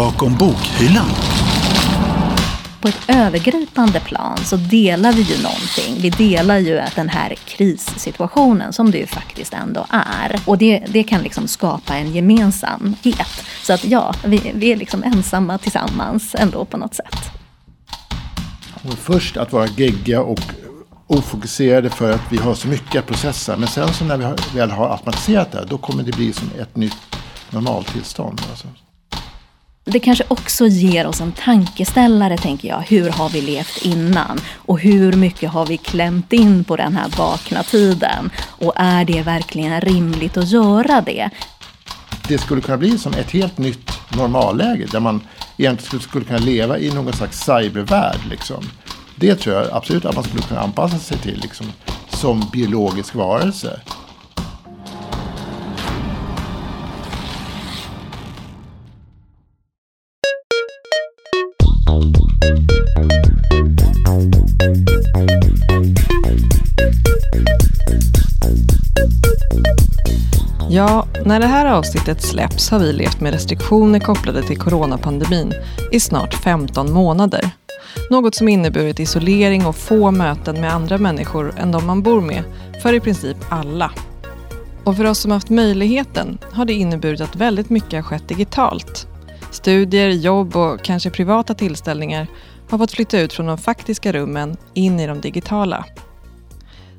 bakom bokhyllan. På ett övergripande plan så delar vi ju någonting. Vi delar ju den här krissituationen som det ju faktiskt ändå är. Och det, det kan liksom skapa en gemensamhet. Så att ja, vi, vi är liksom ensamma tillsammans ändå på något sätt. Och först att vara gegga och ofokuserade för att vi har så mycket att processa. Men sen så när vi har, väl har automatiserat det, då kommer det bli som ett nytt normaltillstånd. Alltså. Det kanske också ger oss en tankeställare, tänker jag. Hur har vi levt innan? Och hur mycket har vi klämt in på den här vakna tiden? Och är det verkligen rimligt att göra det? Det skulle kunna bli som ett helt nytt normalläge där man egentligen skulle kunna leva i någon slags cybervärld. Liksom. Det tror jag absolut att man skulle kunna anpassa sig till liksom, som biologisk varelse. Ja, när det här avsnittet släpps har vi levt med restriktioner kopplade till coronapandemin i snart 15 månader. Något som inneburit isolering och få möten med andra människor än de man bor med, för i princip alla. Och för oss som haft möjligheten har det inneburit att väldigt mycket har skett digitalt. Studier, jobb och kanske privata tillställningar har fått flytta ut från de faktiska rummen in i de digitala.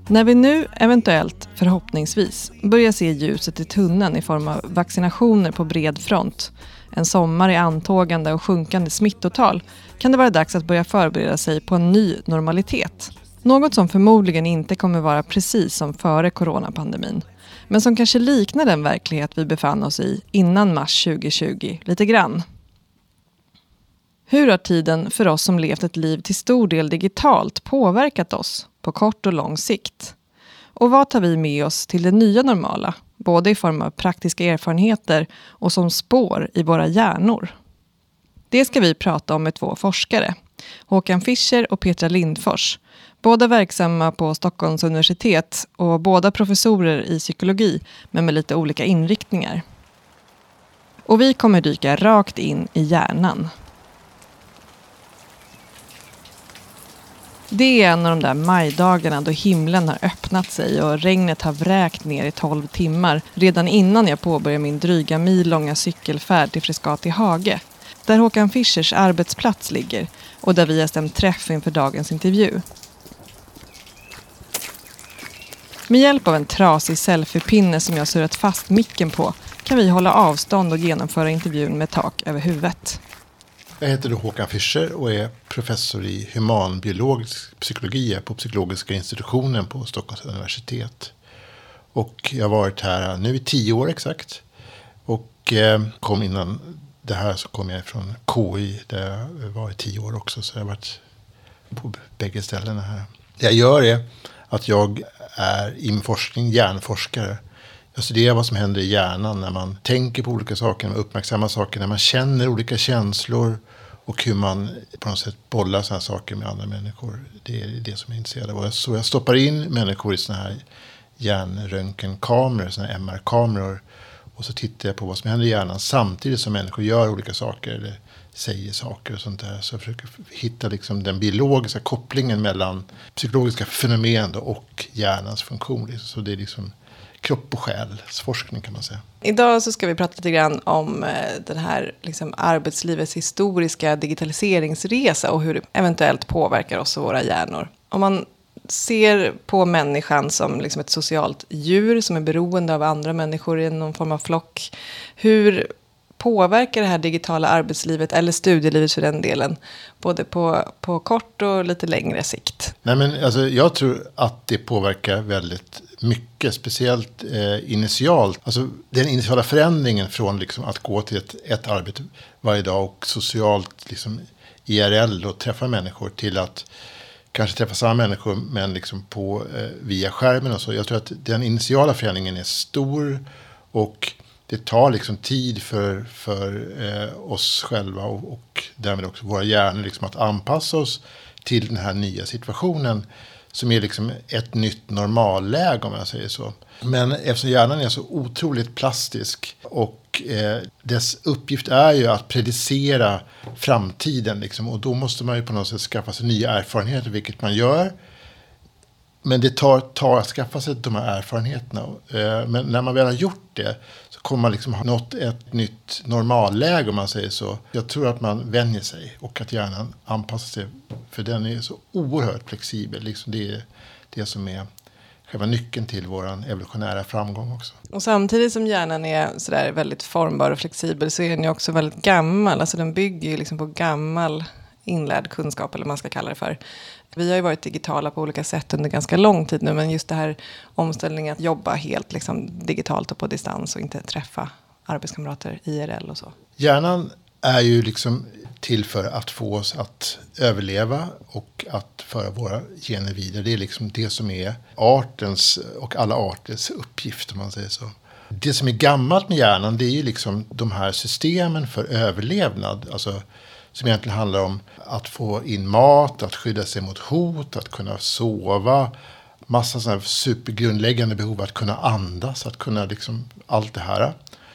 När vi nu eventuellt, förhoppningsvis, börjar se ljuset i tunneln i form av vaccinationer på bred front, en sommar i antågande och sjunkande smittotal, kan det vara dags att börja förbereda sig på en ny normalitet. Något som förmodligen inte kommer vara precis som före coronapandemin, men som kanske liknar den verklighet vi befann oss i innan mars 2020 lite grann. Hur har tiden för oss som levt ett liv till stor del digitalt påverkat oss på kort och lång sikt? Och vad tar vi med oss till det nya normala? Både i form av praktiska erfarenheter och som spår i våra hjärnor. Det ska vi prata om med två forskare. Håkan Fischer och Petra Lindfors. Båda verksamma på Stockholms universitet och båda professorer i psykologi, men med lite olika inriktningar. Och vi kommer dyka rakt in i hjärnan. Det är en av de där majdagarna då himlen har öppnat sig och regnet har vräkt ner i tolv timmar redan innan jag påbörjar min dryga mil långa cykelfärd till Frescati hage. Där Håkan Fischers arbetsplats ligger och där vi har stämt träff inför dagens intervju. Med hjälp av en trasig selfiepinne som jag surrat fast micken på kan vi hålla avstånd och genomföra intervjun med tak över huvudet. Jag heter då Håkan Fischer och är professor i humanbiologisk psykologi på psykologiska institutionen på Stockholms universitet. Och jag har varit här nu i tio år exakt. Och eh, kom innan det här så kom jag från KI där jag var i tio år också. Så jag har varit på bägge ställena här. Det jag gör är att jag är i min forskning hjärnforskare. Jag studerar vad som händer i hjärnan när man tänker på olika saker, när man uppmärksammar saker, när man känner olika känslor och hur man på något sätt bollar sådana saker med andra människor. Det är det som jag är intresserad av. Så jag stoppar in människor i sådana här hjärnröntgenkameror, sådana här MR-kameror. Och så tittar jag på vad som händer i hjärnan samtidigt som människor gör olika saker. Eller säger saker och sånt där. Så jag försöker hitta liksom den biologiska kopplingen mellan psykologiska fenomen och hjärnans funktion. Liksom. Så det är liksom kropp och själsforskning kan man säga. Idag så ska vi prata lite grann om eh, den här liksom arbetslivets historiska digitaliseringsresa och hur det eventuellt påverkar oss och våra hjärnor. Om man ser på människan som liksom ett socialt djur som är beroende av andra människor i någon form av flock. Hur påverkar det här digitala arbetslivet, eller studielivet för den delen, både på, på kort och lite längre sikt? Nej, men alltså, jag tror att det påverkar väldigt mycket, speciellt eh, initialt. Alltså den initiala förändringen från liksom, att gå till ett, ett arbete varje dag och socialt liksom, IRL och träffa människor till att kanske träffa samma människor men liksom på, eh, via skärmen och så. Jag tror att den initiala förändringen är stor och det tar liksom tid för, för eh, oss själva och, och därmed också våra hjärnor liksom att anpassa oss till den här nya situationen. Som är liksom ett nytt normalläge om jag säger så. Men eftersom hjärnan är så otroligt plastisk och eh, dess uppgift är ju att predicera framtiden. Liksom, och då måste man ju på något sätt skaffa sig nya erfarenheter, vilket man gör. Men det tar, tar att skaffa sig de här erfarenheterna. Eh, men när man väl har gjort det kommer man liksom ha nått ett nytt normalläge om man säger så. Jag tror att man vänjer sig och att hjärnan anpassar sig. För den är så oerhört flexibel. Liksom det är det som är själva nyckeln till vår evolutionära framgång också. Och samtidigt som hjärnan är sådär väldigt formbar och flexibel så är den ju också väldigt gammal. Alltså den bygger ju liksom på gammal inlärd kunskap eller vad man ska kalla det för. Vi har ju varit digitala på olika sätt under ganska lång tid nu, men just det här omställningen att jobba helt liksom, digitalt och på distans och inte träffa arbetskamrater IRL och så. Hjärnan är ju liksom till för att få oss att överleva och att föra våra gener vidare. Det är liksom det som är artens och alla arters uppgift om man säger så. Det som är gammalt med hjärnan det är ju liksom de här systemen för överlevnad. Alltså som egentligen handlar om att få in mat, att skydda sig mot hot, att kunna sova. Massa sådana supergrundläggande behov, att kunna andas, att kunna liksom allt det här.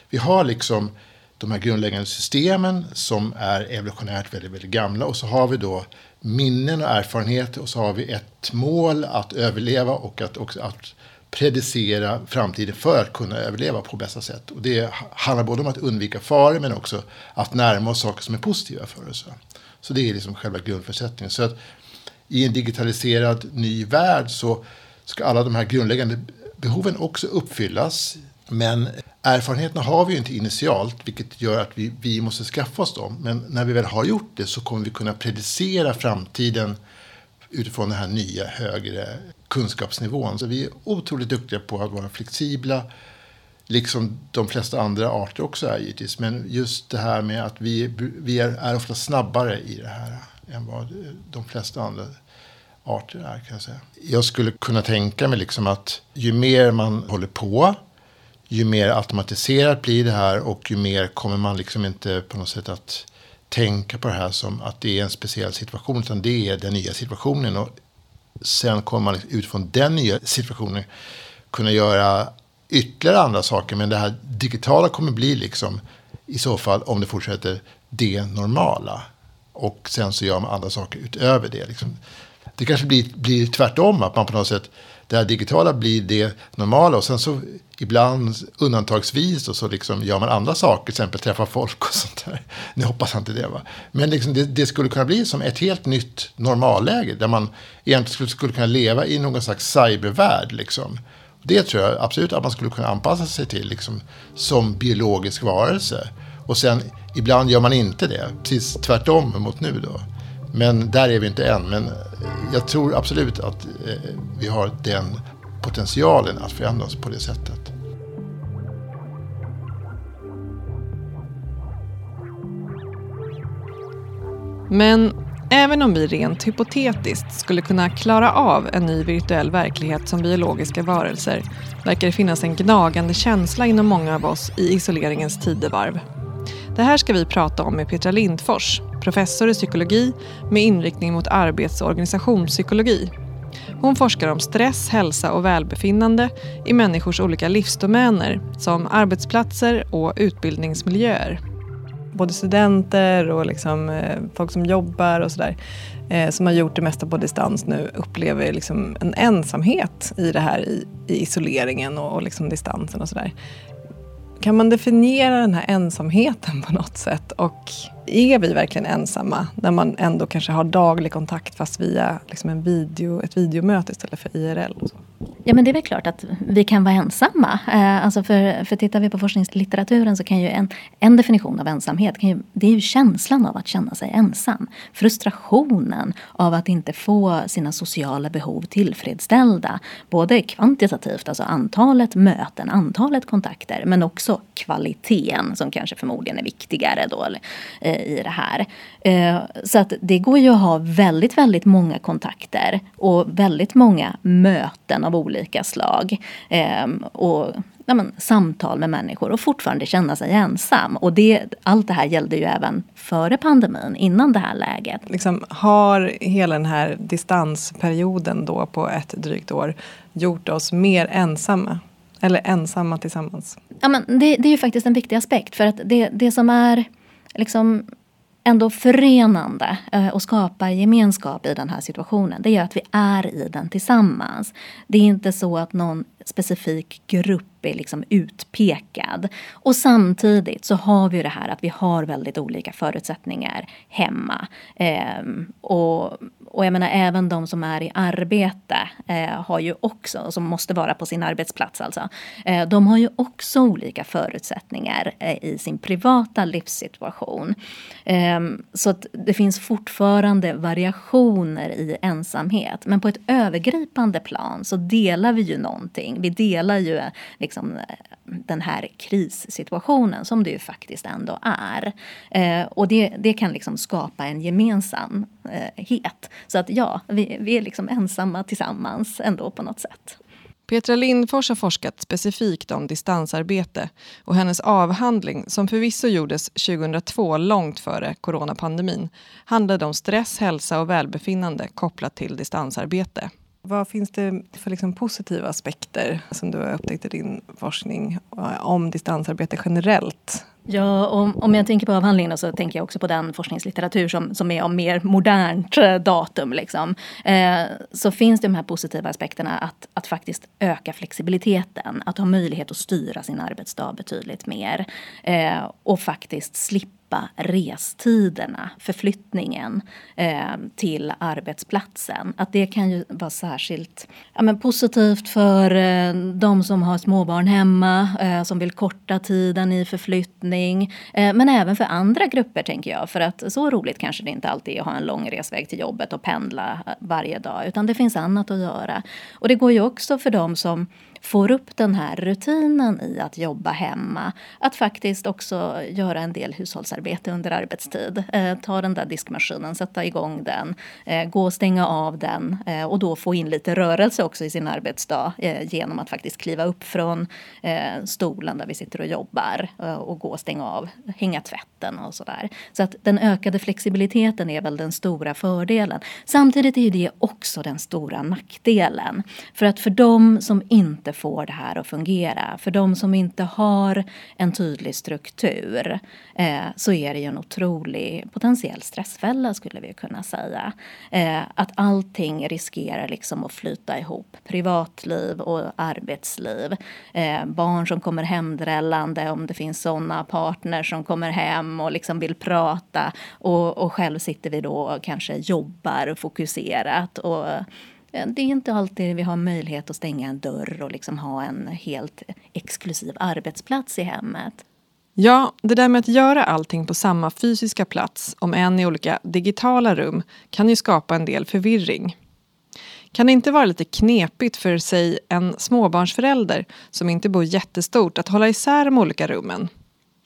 Vi har liksom de här grundläggande systemen som är evolutionärt väldigt, väldigt gamla. Och så har vi då minnen och erfarenheter och så har vi ett mål att överleva och att också att predicera framtiden för att kunna överleva på bästa sätt. Och det handlar både om att undvika faror men också att närma oss saker som är positiva för oss. Så det är liksom själva grundförutsättningen. Så att i en digitaliserad ny värld så ska alla de här grundläggande behoven också uppfyllas. Men erfarenheterna har vi ju inte initialt, vilket gör att vi, vi måste skaffa oss dem. Men när vi väl har gjort det så kommer vi kunna predicera framtiden utifrån den här nya högre kunskapsnivån. Så vi är otroligt duktiga på att vara flexibla, liksom de flesta andra arter också är givetvis. Men just det här med att vi, vi är, är ofta snabbare i det här än vad de flesta andra arter är. Kan jag, säga. jag skulle kunna tänka mig liksom att ju mer man håller på, ju mer automatiserat blir det här och ju mer kommer man liksom inte på något sätt att tänka på det här som att det är en speciell situation, utan det är den nya situationen. Och sen kommer man utifrån den nya situationen kunna göra ytterligare andra saker. Men det här digitala kommer bli liksom, i så fall, om det fortsätter, det normala. Och sen så gör man andra saker utöver det. Liksom. Det kanske blir, blir tvärtom, att man på något sätt, det här digitala blir det normala och sen så ibland undantagsvis och så liksom gör man andra saker, till exempel träffa folk och sånt där. Nu hoppas jag inte det va. Men liksom det, det, skulle kunna bli som ett helt nytt normalläge där man egentligen skulle, skulle kunna leva i någon slags cybervärld liksom. Det tror jag absolut att man skulle kunna anpassa sig till liksom, som biologisk varelse. Och sen ibland gör man inte det, precis tvärtom mot nu då. Men där är vi inte än. Men eh, jag tror absolut att eh, vi har den potentialen att förändra oss på det sättet. Men även om vi rent hypotetiskt skulle kunna klara av en ny virtuell verklighet som biologiska varelser verkar det finnas en gnagande känsla inom många av oss i isoleringens tidevarv. Det här ska vi prata om med Petra Lindfors, professor i psykologi med inriktning mot arbets och organisationspsykologi. Hon forskar om stress, hälsa och välbefinnande i människors olika livsdomäner som arbetsplatser och utbildningsmiljöer. Både studenter och liksom, eh, folk som jobbar och sådär eh, som har gjort det mesta på distans nu upplever liksom en ensamhet i det här i, i isoleringen och, och liksom distansen och sådär. Kan man definiera den här ensamheten på något sätt? Och är vi verkligen ensamma när man ändå kanske har daglig kontakt fast via liksom en video, ett videomöte istället för IRL? Och så? Ja men det är väl klart att vi kan vara ensamma. Eh, alltså för, för tittar vi på forskningslitteraturen så kan ju en, en definition av ensamhet, kan ju, det är ju känslan av att känna sig ensam. Frustrationen av att inte få sina sociala behov tillfredsställda. Både kvantitativt, alltså antalet möten, antalet kontakter, men också kvaliteten som kanske förmodligen är viktigare då eh, i det här. Eh, så att det går ju att ha väldigt, väldigt många kontakter och väldigt många möten av olika slag. Ehm, och ja, men, samtal med människor och fortfarande känna sig ensam. Och det, allt det här gällde ju även före pandemin, innan det här läget. Liksom, har hela den här distansperioden då på ett drygt år gjort oss mer ensamma? Eller ensamma tillsammans? Ja, men det, det är ju faktiskt en viktig aspekt. För att det, det som är liksom ändå förenande eh, och skapar gemenskap i den här situationen, det är att vi är i den tillsammans. Det är inte så att någon specifik grupp är liksom utpekad. Och samtidigt så har vi det här att vi har väldigt olika förutsättningar hemma. Eh, och och jag menar även de som är i arbete eh, har ju också, som måste vara på sin arbetsplats alltså, eh, de har ju också olika förutsättningar eh, i sin privata livssituation. Ehm, så att det finns fortfarande variationer i ensamhet. Men på ett övergripande plan så delar vi ju någonting. Vi delar ju liksom den här krissituationen som det ju faktiskt ändå är. Eh, och det, det kan liksom skapa en gemensamhet. Eh, Så att ja, vi, vi är liksom ensamma tillsammans ändå på något sätt. Petra Lindfors har forskat specifikt om distansarbete och hennes avhandling, som förvisso gjordes 2002, långt före coronapandemin, handlade om stress, hälsa och välbefinnande kopplat till distansarbete. Vad finns det för liksom positiva aspekter som du har upptäckt i din forskning eh, om distansarbete generellt? Ja, om, om jag tänker på avhandlingen så tänker jag också på den forskningslitteratur som, som är av mer modernt eh, datum. Liksom. Eh, så finns det de här positiva aspekterna att, att faktiskt öka flexibiliteten. Att ha möjlighet att styra sin arbetsdag betydligt mer. Eh, och faktiskt slippa släppa restiderna, förflyttningen eh, till arbetsplatsen. Att det kan ju vara särskilt ja, men positivt för eh, de som har småbarn hemma, eh, som vill korta tiden i förflyttning. Eh, men även för andra grupper tänker jag. För att så roligt kanske det inte alltid är att ha en lång resväg till jobbet och pendla eh, varje dag. Utan det finns annat att göra. Och det går ju också för de som får upp den här rutinen i att jobba hemma. Att faktiskt också göra en del hushållsarbete under arbetstid. Eh, ta den där diskmaskinen, sätta igång den, eh, gå och stänga av den eh, och då få in lite rörelse också i sin arbetsdag eh, genom att faktiskt kliva upp från eh, stolen där vi sitter och jobbar eh, och gå och stänga av, hänga tvätten och sådär. Så att den ökade flexibiliteten är väl den stora fördelen. Samtidigt är det också den stora nackdelen. För att för dem som inte får det här att fungera. För de som inte har en tydlig struktur eh, så är det ju en otrolig potentiell stressfälla skulle vi kunna säga. Eh, att allting riskerar liksom att flyta ihop. Privatliv och arbetsliv. Eh, barn som kommer hemdrällande om det finns sådana partners som kommer hem och liksom vill prata. Och, och själv sitter vi då och kanske jobbar fokuserat. Och, Eh, det är inte alltid vi har möjlighet att stänga en dörr och liksom ha en helt exklusiv arbetsplats i hemmet. Ja, det där med att göra allting på samma fysiska plats, om än i olika digitala rum, kan ju skapa en del förvirring. Kan det inte vara lite knepigt för, sig en småbarnsförälder som inte bor jättestort att hålla isär de olika rummen?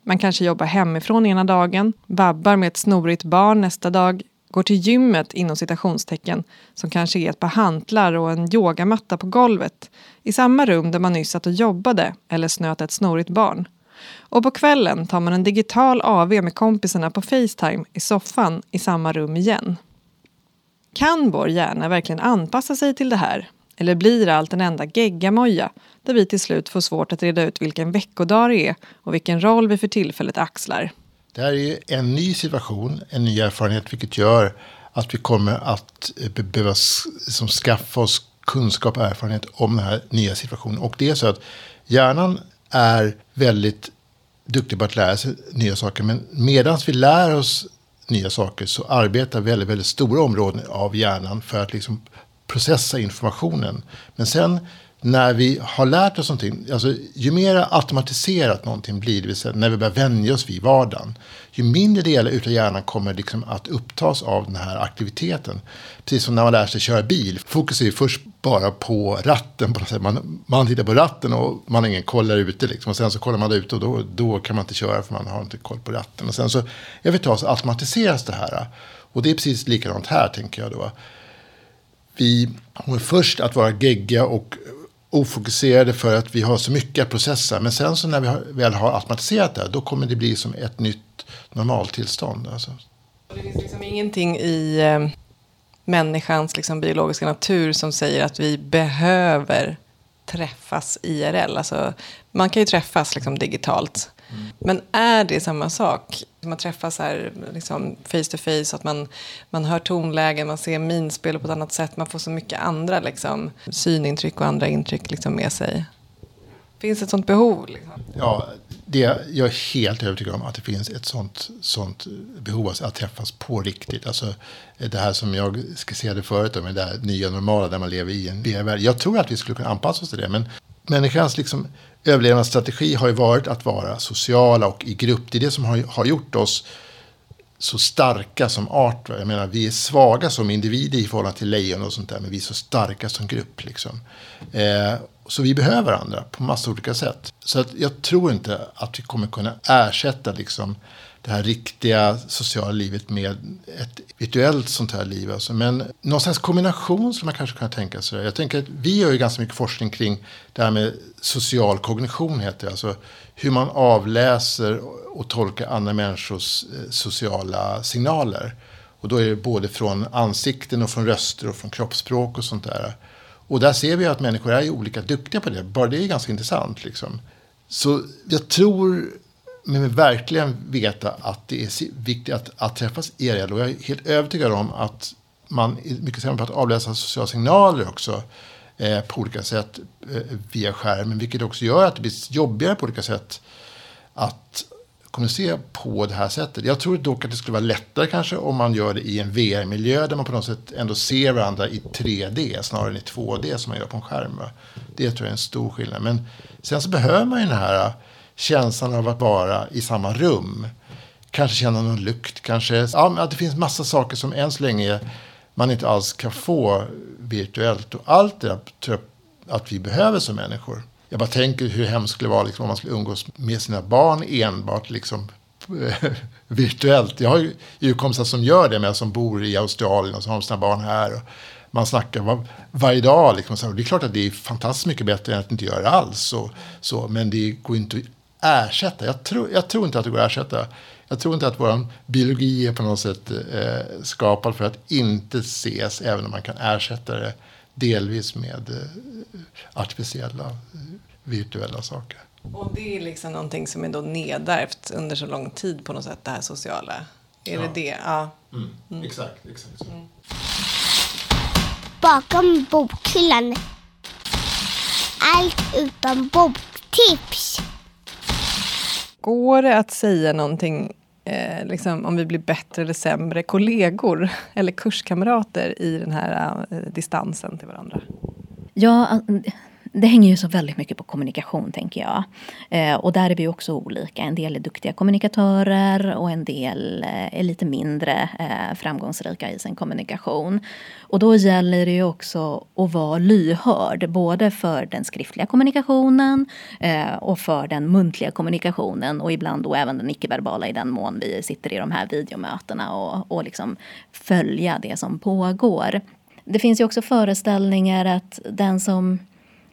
Man kanske jobbar hemifrån ena dagen, vabbar med ett snorigt barn nästa dag går till gymmet inom citationstecken som kanske är ett par hantlar och en yogamatta på golvet i samma rum där man nyss satt och jobbade eller snöt ett snorigt barn. Och på kvällen tar man en digital AV med kompisarna på Facetime i soffan i samma rum igen. Kan vår hjärna verkligen anpassa sig till det här? Eller blir allt en enda geggamoja där vi till slut får svårt att reda ut vilken veckodag det är och vilken roll vi för tillfället axlar? Det här är en ny situation, en ny erfarenhet, vilket gör att vi kommer att eh, behöva liksom skaffa oss kunskap och erfarenhet om den här nya situationen. Och det är så att hjärnan är väldigt duktig på att lära sig nya saker. Men medan vi lär oss nya saker så arbetar väldigt, väldigt stora områden av hjärnan för att liksom processa informationen. Men sen när vi har lärt oss någonting, alltså ju mer automatiserat någonting blir, det vill säga när vi börjar vänja oss vid vardagen, ju mindre delar av hjärnan kommer liksom att upptas av den här aktiviteten. Precis som när man lär sig köra bil. Fokus är ju först bara på ratten. På något sätt. Man, man tittar på ratten och man har ingen koll där ute. Liksom. Och sen så kollar man där ute och då, då kan man inte köra för man har inte koll på ratten. Och sen så, över så automatiseras det här. Och det är precis likadant här, tänker jag då. Vi kommer först att vara gegga och ofokuserade för att vi har så mycket att processa. Men sen så när vi har, väl har automatiserat det, då kommer det bli som ett nytt normaltillstånd. Alltså. Det finns liksom ingenting i eh, människans liksom, biologiska natur som säger att vi behöver träffas IRL. Alltså, man kan ju träffas liksom, digitalt. Mm. Men är det samma sak? Man träffas här liksom, face to face, att man, man hör tonlägen, man ser minspel på ett annat sätt. Man får så mycket andra liksom, synintryck och andra intryck liksom, med sig. Finns det ett sånt behov? Liksom? Ja, det, jag är helt övertygad om att det finns ett sånt, sånt behov alltså att träffas på riktigt. Alltså det här som jag skisserade förut, med det här nya normala där man lever i en VR-värld. Jag tror att vi skulle kunna anpassa oss till det, men människans liksom, överlevnadsstrategi har ju varit att vara sociala och i grupp. Det är det som har, har gjort oss så starka som art. Jag menar, vi är svaga som individer i förhållande till lejon och sånt där, men vi är så starka som grupp. Liksom. Eh, så vi behöver varandra på massa olika sätt. Så att jag tror inte att vi kommer kunna ersätta liksom, det här riktiga sociala livet med ett virtuellt sånt här liv. Alltså. Men någon slags kombination som man kanske kan tänka sig. Jag tänker att vi gör ju ganska mycket forskning kring det här med social kognition, heter det. Alltså hur man avläser och tolkar andra människors eh, sociala signaler. Och då är det både från ansikten och från röster och från kroppsspråk och sånt där. Och där ser vi att människor är olika duktiga på det. Bara det är ganska intressant. Liksom. Så jag tror men verkligen veta att det är viktigt att, att träffas IRL. Och jag är helt övertygad om att man är mycket sämre på att avläsa sociala signaler också eh, på olika sätt eh, via skärmen. Vilket också gör att det blir jobbigare på olika sätt att kommunicera på det här sättet. Jag tror dock att det skulle vara lättare kanske om man gör det i en VR-miljö där man på något sätt ändå ser varandra i 3D snarare än i 2D som man gör på en skärm. Det tror jag är en stor skillnad. Men sen så behöver man ju den här känslan av att vara i samma rum. Kanske känna någon lukt, kanske. Ja, att det finns massa saker som än så länge man inte alls kan få virtuellt. Och allt det där tror jag att vi behöver som människor. Jag bara tänker hur hemskt det skulle vara liksom, om man skulle umgås med sina barn enbart liksom, virtuellt. Jag har ju kompisar som gör det, med som bor i Australien och som har sina barn här. Och man snackar var, varje dag. Liksom, så det är klart att det är fantastiskt mycket bättre än att inte göra det alls. Och, så, men det går inte att ersätta. Jag tror, jag tror inte att det går att ersätta. Jag tror inte att vår biologi är på något sätt eh, skapad för att inte ses, även om man kan ersätta det delvis med eh, artificiella, virtuella saker. Och det är liksom någonting som är då nedärvt under så lång tid på något sätt, det här sociala? Är ja. det det? Ja. Mm. Mm. Exakt, exakt. Mm. Bakom bokhyllan. Allt utom boktips. Går det att säga någonting eh, liksom, om vi blir bättre eller sämre kollegor eller kurskamrater i den här eh, distansen till varandra? Ja, det hänger ju så väldigt mycket på kommunikation tänker jag. Eh, och där är vi också olika. En del är duktiga kommunikatörer och en del eh, är lite mindre eh, framgångsrika i sin kommunikation. Och då gäller det ju också att vara lyhörd både för den skriftliga kommunikationen eh, och för den muntliga kommunikationen och ibland då även den icke-verbala i den mån vi sitter i de här videomötena och, och liksom följa det som pågår. Det finns ju också föreställningar att den som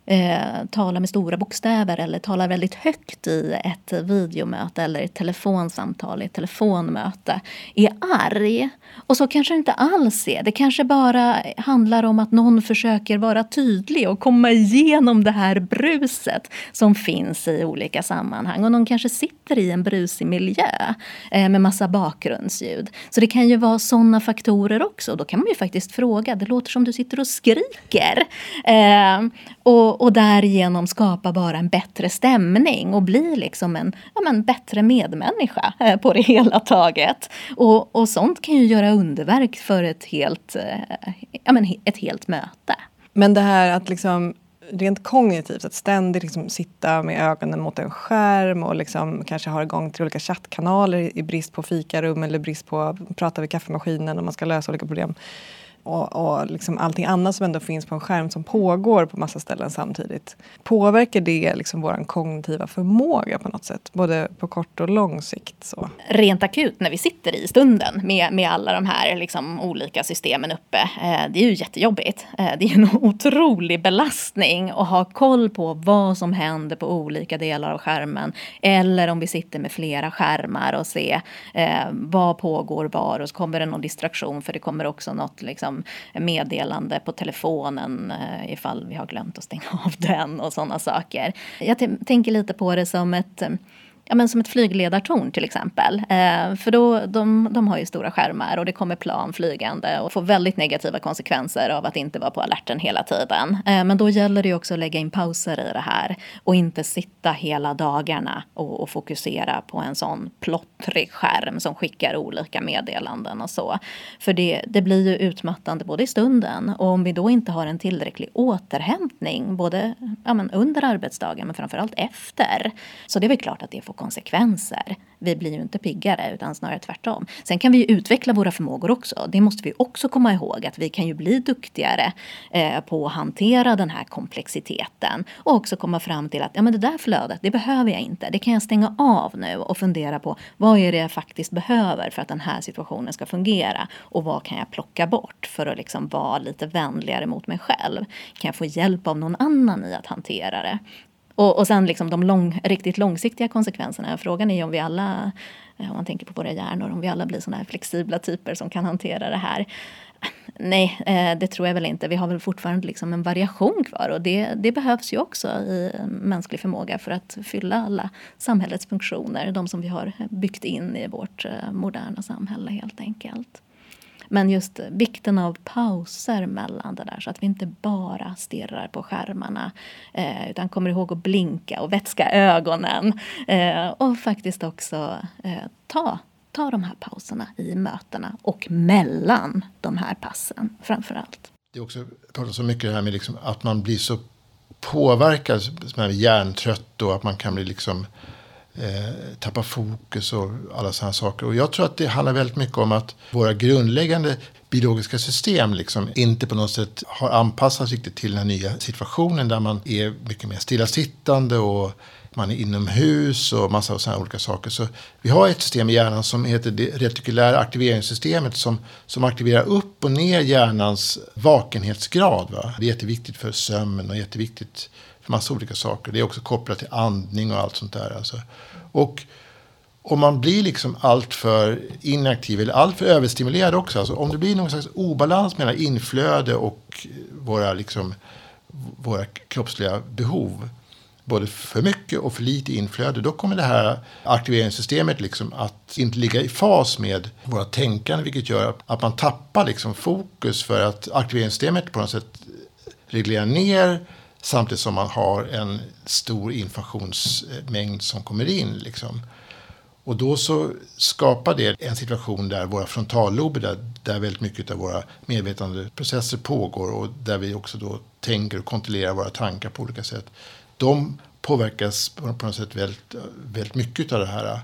eh, talar med stora bokstäver eller talar väldigt högt i ett videomöte eller ett telefonsamtal, ett telefonmöte, är arg. Och så kanske det inte alls är. Det kanske bara handlar om att någon försöker vara tydlig och komma igenom det här bruset som finns i olika sammanhang. Och någon kanske sitter i en brusig miljö eh, med massa bakgrundsljud. Så det kan ju vara sådana faktorer också. Då kan man ju faktiskt fråga, det låter som du sitter och skriker. Eh, och, och därigenom skapa bara en bättre stämning och bli liksom en ja, men, bättre medmänniska eh, på det hela taget. Och, och sånt kan ju göra underverk för ett helt, eh, ja, men, ett helt möte. Men det här att liksom rent kognitivt, att ständigt liksom sitta med ögonen mot en skärm och liksom kanske ha igång till olika chattkanaler i brist på fikarum eller brist på att prata vid kaffemaskinen om man ska lösa olika problem och, och liksom allting annat som ändå finns på en skärm som pågår på massa ställen samtidigt. Påverkar det liksom vår kognitiva förmåga på något sätt? Både på kort och lång sikt? Så? Rent akut när vi sitter i stunden med, med alla de här liksom olika systemen uppe. Eh, det är ju jättejobbigt. Eh, det är en otrolig belastning att ha koll på vad som händer på olika delar av skärmen. Eller om vi sitter med flera skärmar och ser eh, vad pågår var och så kommer det någon distraktion för det kommer också något liksom, liksom meddelande på telefonen eh, ifall vi har glömt att stänga av den och sådana saker. Jag tänker lite på det som ett ja, men som ett flygledartorn till exempel. Eh, för då, de, de har ju stora skärmar och det kommer plan flygande och får väldigt negativa konsekvenser av att inte vara på alerten hela tiden. Eh, men då gäller det ju också att lägga in pauser i det här och inte sitta hela dagarna och, och fokusera på en sån plottrig skärm som skickar olika meddelanden och så. För det, det blir ju utmattande både i stunden och om vi då inte har en tillräcklig återhämtning både ja, men under arbetsdagen men framförallt efter. Så det är väl klart att det får konsekvenser. Vi blir ju inte piggare utan snarare tvärtom. Sen kan vi ju utveckla våra förmågor också. Det måste vi också komma ihåg att vi kan ju bli duktigare eh, på att hantera den här komplexiteten och också komma fram till att ja, men det där flödet, det behöver jag inte. Det kan jag stänga av nu och fundera på vad är det jag faktiskt behöver för att den här situationen ska fungera och vad kan jag plocka bort för att liksom vara lite vänligare mot mig själv. Kan jag få hjälp av någon annan i att hantera det? Och, och sen liksom de lång, riktigt långsiktiga konsekvenserna. Frågan är ju om vi alla, eh, om man tänker på våra hjärnor, om vi alla blir sådana här flexibla typer som kan hantera det här. Nej, eh, det tror jag väl inte. Vi har väl fortfarande liksom en variation kvar och det, det behövs ju också i mänsklig förmåga för att fylla alla samhällets funktioner. De som vi har byggt in i vårt eh, moderna samhälle helt enkelt. Men just vikten av pauser mellan det där så att vi inte bara stirrar på skärmarna eh, utan kommer ihåg att blinka och vätska ögonen eh, och faktiskt också eh, ta ta de här pauserna i mötena och mellan de här passen framför allt. Det är också pratat så mycket det här med liksom att man blir så påverkad, som är hjärntrött och att man kan bli liksom eh, tappa fokus och alla sådana saker. Och jag tror att det handlar väldigt mycket om att våra grundläggande biologiska system liksom inte på något sätt har anpassats riktigt till den här nya situationen där man är mycket mer stillasittande och man är inomhus och massa sådana olika saker. Så vi har ett system i hjärnan som heter det retikulära aktiveringssystemet som, som aktiverar upp och ner hjärnans vakenhetsgrad. Va? Det är jätteviktigt för sömn och jätteviktigt massa olika saker. Det är också kopplat till andning och allt sånt där. Alltså. Och om man blir liksom alltför inaktiv eller alltför överstimulerad också. Alltså om det blir någon slags obalans mellan inflöde och våra, liksom, våra kroppsliga behov. Både för mycket och för lite inflöde. Då kommer det här aktiveringssystemet liksom att inte ligga i fas med våra tänkande. Vilket gör att man tappar liksom fokus för att aktiveringssystemet på något sätt reglerar ner Samtidigt som man har en stor informationsmängd som kommer in. Liksom. Och då så skapar det en situation där våra frontallober, där, där väldigt mycket av våra medvetandeprocesser pågår och där vi också då tänker och kontrollerar våra tankar på olika sätt. De påverkas på något sätt väldigt, väldigt mycket av det här.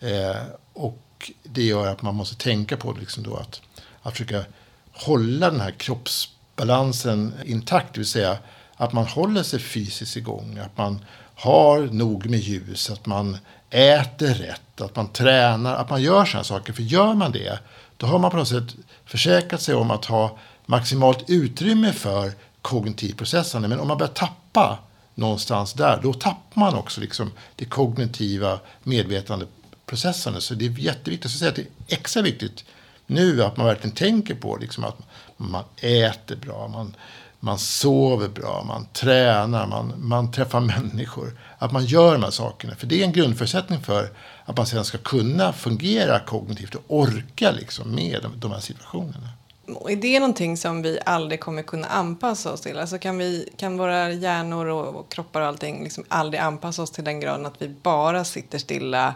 Eh, och det gör att man måste tänka på liksom då att, att försöka hålla den här kroppsbalansen intakt. Det vill säga att man håller sig fysiskt igång, att man har nog med ljus, att man äter rätt, att man tränar, att man gör sådana saker. För gör man det, då har man på något sätt försäkrat sig om att ha maximalt utrymme för kognitiv processande. Men om man börjar tappa någonstans där, då tappar man också liksom det kognitiva medvetandeprocessandet. Så det är jätteviktigt. Så att det är extra viktigt nu att man verkligen tänker på liksom att man äter bra, man man sover bra, man tränar, man, man träffar människor. Att man gör de här sakerna. För det är en grundförutsättning för att man sedan ska kunna fungera kognitivt och orka liksom med de, de här situationerna. Är det någonting som vi aldrig kommer kunna anpassa oss till? Alltså kan, vi, kan våra hjärnor och, och kroppar och allting liksom aldrig anpassa oss till den graden att vi bara sitter stilla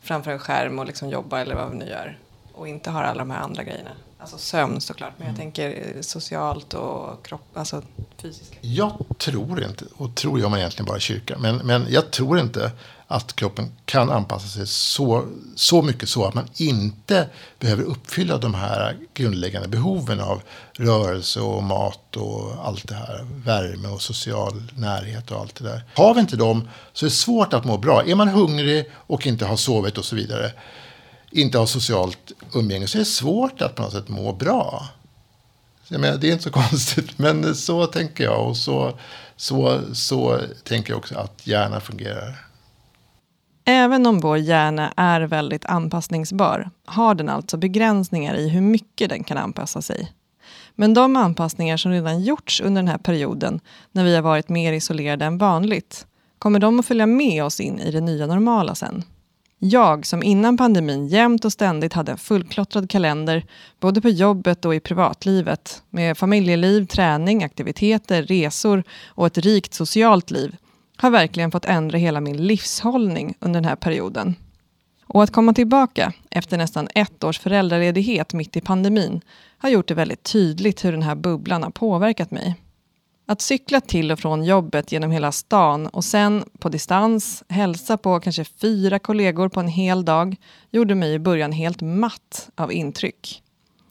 framför en skärm och liksom jobbar eller vad vi nu gör och inte har alla de här andra grejerna? Alltså sömn såklart, men jag mm. tänker eh, socialt och kropp, alltså fysiskt. Jag tror inte, och tror gör man egentligen bara i kyrkan, men, men jag tror inte att kroppen kan anpassa sig så, så mycket så att man inte behöver uppfylla de här grundläggande behoven av rörelse och mat och allt det här. Värme och social närhet och allt det där. Har vi inte dem så är det svårt att må bra. Är man hungrig och inte har sovit och så vidare inte har socialt umgänge så är det svårt att på något sätt må bra. Jag menar, det är inte så konstigt, men så tänker jag och så, så, så tänker jag också att hjärnan fungerar. Även om vår hjärna är väldigt anpassningsbar har den alltså begränsningar i hur mycket den kan anpassa sig. Men de anpassningar som redan gjorts under den här perioden, när vi har varit mer isolerade än vanligt, kommer de att följa med oss in i det nya normala sen? Jag som innan pandemin jämt och ständigt hade en fullklottrad kalender, både på jobbet och i privatlivet, med familjeliv, träning, aktiviteter, resor och ett rikt socialt liv, har verkligen fått ändra hela min livshållning under den här perioden. Och att komma tillbaka efter nästan ett års föräldraledighet mitt i pandemin har gjort det väldigt tydligt hur den här bubblan har påverkat mig. Att cykla till och från jobbet genom hela stan och sen på distans hälsa på kanske fyra kollegor på en hel dag gjorde mig i början helt matt av intryck.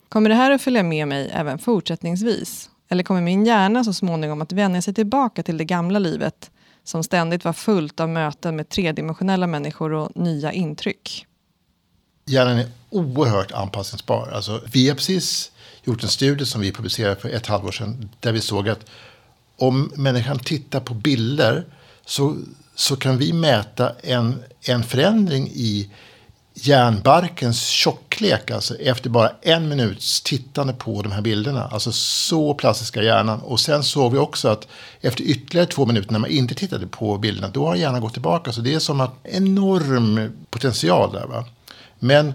Kommer det här att följa med mig även fortsättningsvis? Eller kommer min hjärna så småningom att vänja sig tillbaka till det gamla livet som ständigt var fullt av möten med tredimensionella människor och nya intryck? Hjärnan är oerhört anpassningsbar. Alltså, vi har precis gjort en studie som vi publicerade för ett halvår sedan där vi såg att om människan tittar på bilder så, så kan vi mäta en, en förändring i hjärnbarkens tjocklek. Alltså efter bara en minuts tittande på de här bilderna. Alltså så plastiska hjärnan. Och sen såg vi också att efter ytterligare två minuter när man inte tittade på bilderna. Då har hjärnan gått tillbaka. Så det är som att enorm potential där. Va? Men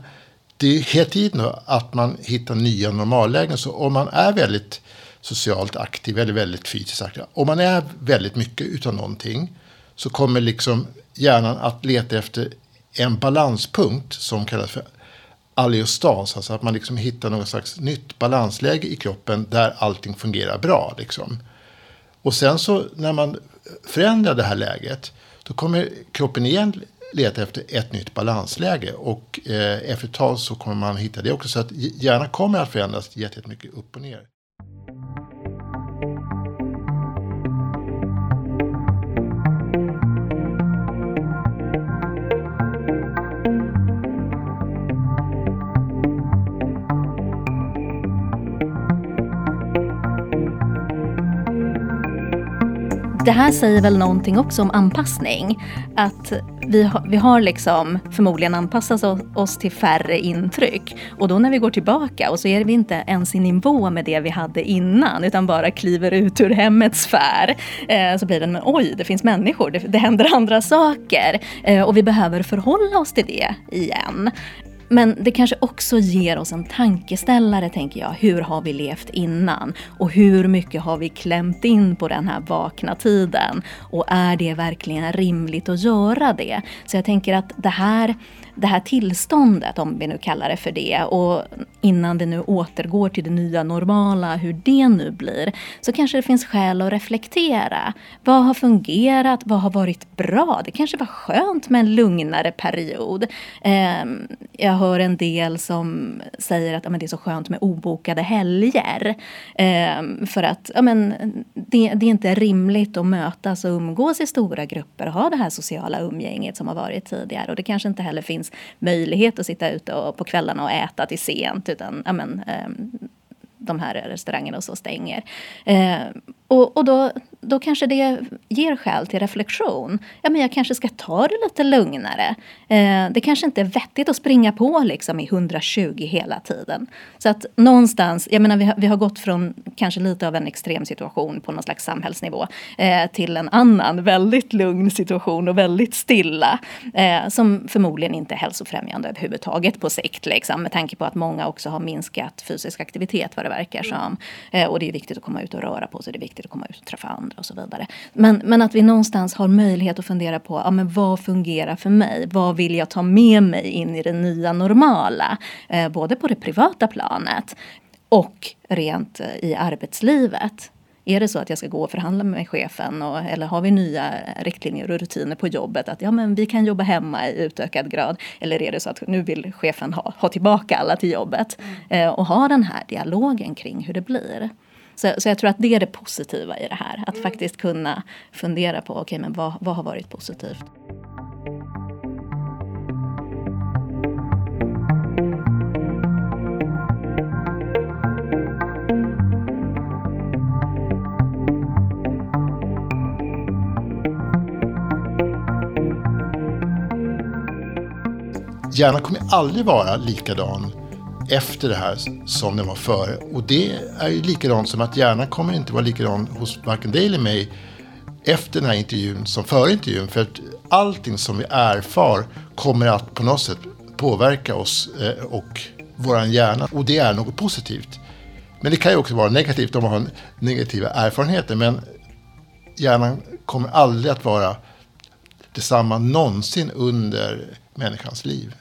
det är hela tiden att man hittar nya normallägen. Så om man är väldigt socialt aktiv eller väldigt fysiskt aktiv. Om man är väldigt mycket utav någonting så kommer liksom hjärnan att leta efter en balanspunkt som kallas för alliostas. Alltså att man liksom hittar något slags nytt balansläge i kroppen där allting fungerar bra. Liksom. Och sen så när man förändrar det här läget då kommer kroppen igen leta efter ett nytt balansläge. Och eh, efter ett tag så kommer man hitta det också. Så att hjärnan kommer att förändras jättemycket upp och ner. Det här säger väl någonting också om anpassning. Att vi har, vi har liksom förmodligen anpassat oss till färre intryck. Och då när vi går tillbaka och så är vi inte ens i nivå med det vi hade innan utan bara kliver ut ur hemmets sfär. Eh, så blir det, men oj, det finns människor, det, det händer andra saker. Eh, och vi behöver förhålla oss till det igen. Men det kanske också ger oss en tankeställare, tänker jag. Hur har vi levt innan? Och hur mycket har vi klämt in på den här vakna tiden? Och är det verkligen rimligt att göra det? Så jag tänker att det här det här tillståndet, om vi nu kallar det för det, och innan det nu återgår till det nya normala, hur det nu blir, så kanske det finns skäl att reflektera. Vad har fungerat? Vad har varit bra? Det kanske var skönt med en lugnare period. Ehm, jag hör en del som säger att det är så skönt med obokade helger. Ehm, för att ja, men, det, det är inte rimligt att mötas och umgås i stora grupper och ha det här sociala umgänget som har varit tidigare. Och det kanske inte heller finns möjlighet att sitta ute och, på kvällarna och äta till sent. Utan, ja, men, ehm, de här restaurangerna och så stänger. Ehm, och, och då, då kanske det ger skäl till reflektion. Ja, men jag kanske ska ta det lite lugnare. Eh, det kanske inte är vettigt att springa på liksom i 120 hela tiden. Så att någonstans, jag menar vi har, vi har gått från kanske lite av en extrem situation på någon slags samhällsnivå eh, till en annan väldigt lugn situation och väldigt stilla. Eh, som förmodligen inte är hälsofrämjande överhuvudtaget på sikt. Liksom, med tanke på att många också har minskat fysisk aktivitet vad det verkar som. Eh, och det är viktigt att komma ut och röra på sig. Det är viktigt att komma ut och träffa andra och så vidare. Men, men att vi någonstans har möjlighet att fundera på ja, men vad fungerar för mig? Vad vill jag ta med mig in i det nya normala? Eh, både på det privata planet och rent eh, i arbetslivet. Är det så att jag ska gå och förhandla med chefen och, eller har vi nya riktlinjer och rutiner på jobbet att ja, men vi kan jobba hemma i utökad grad? Eller är det så att nu vill chefen ha, ha tillbaka alla till jobbet? Eh, och ha den här dialogen kring hur det blir. Så, så jag tror att det är det positiva i det här. Att faktiskt kunna fundera på, okej okay, men vad, vad har varit positivt? Hjärnan kommer aldrig vara likadan efter det här som den var före. Och det är ju likadant som att hjärnan kommer inte vara likadan hos varken dig eller mig efter den här intervjun som före intervjun. För att allting som vi erfar kommer att på något sätt påverka oss eh, och vår hjärna. Och det är något positivt. Men det kan ju också vara negativt om man har negativa erfarenheter. Men hjärnan kommer aldrig att vara detsamma någonsin under människans liv.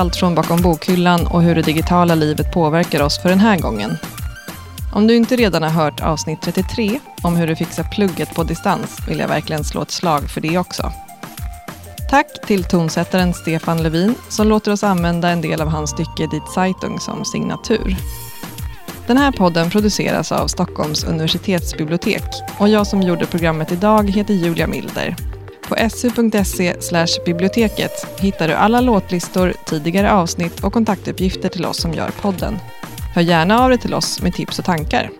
Allt från bakom bokhyllan och hur det digitala livet påverkar oss för den här gången. Om du inte redan har hört avsnitt 33 om hur du fixar plugget på distans vill jag verkligen slå ett slag för det också. Tack till tonsättaren Stefan Levin som låter oss använda en del av hans stycke Dit Zeitung som signatur. Den här podden produceras av Stockholms universitetsbibliotek och jag som gjorde programmet idag heter Julia Milder. På su.se biblioteket hittar du alla låtlistor, tidigare avsnitt och kontaktuppgifter till oss som gör podden. Hör gärna av dig till oss med tips och tankar.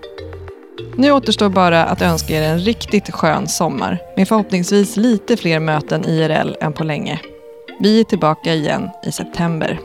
Nu återstår bara att önska er en riktigt skön sommar med förhoppningsvis lite fler möten IRL än på länge. Vi är tillbaka igen i september.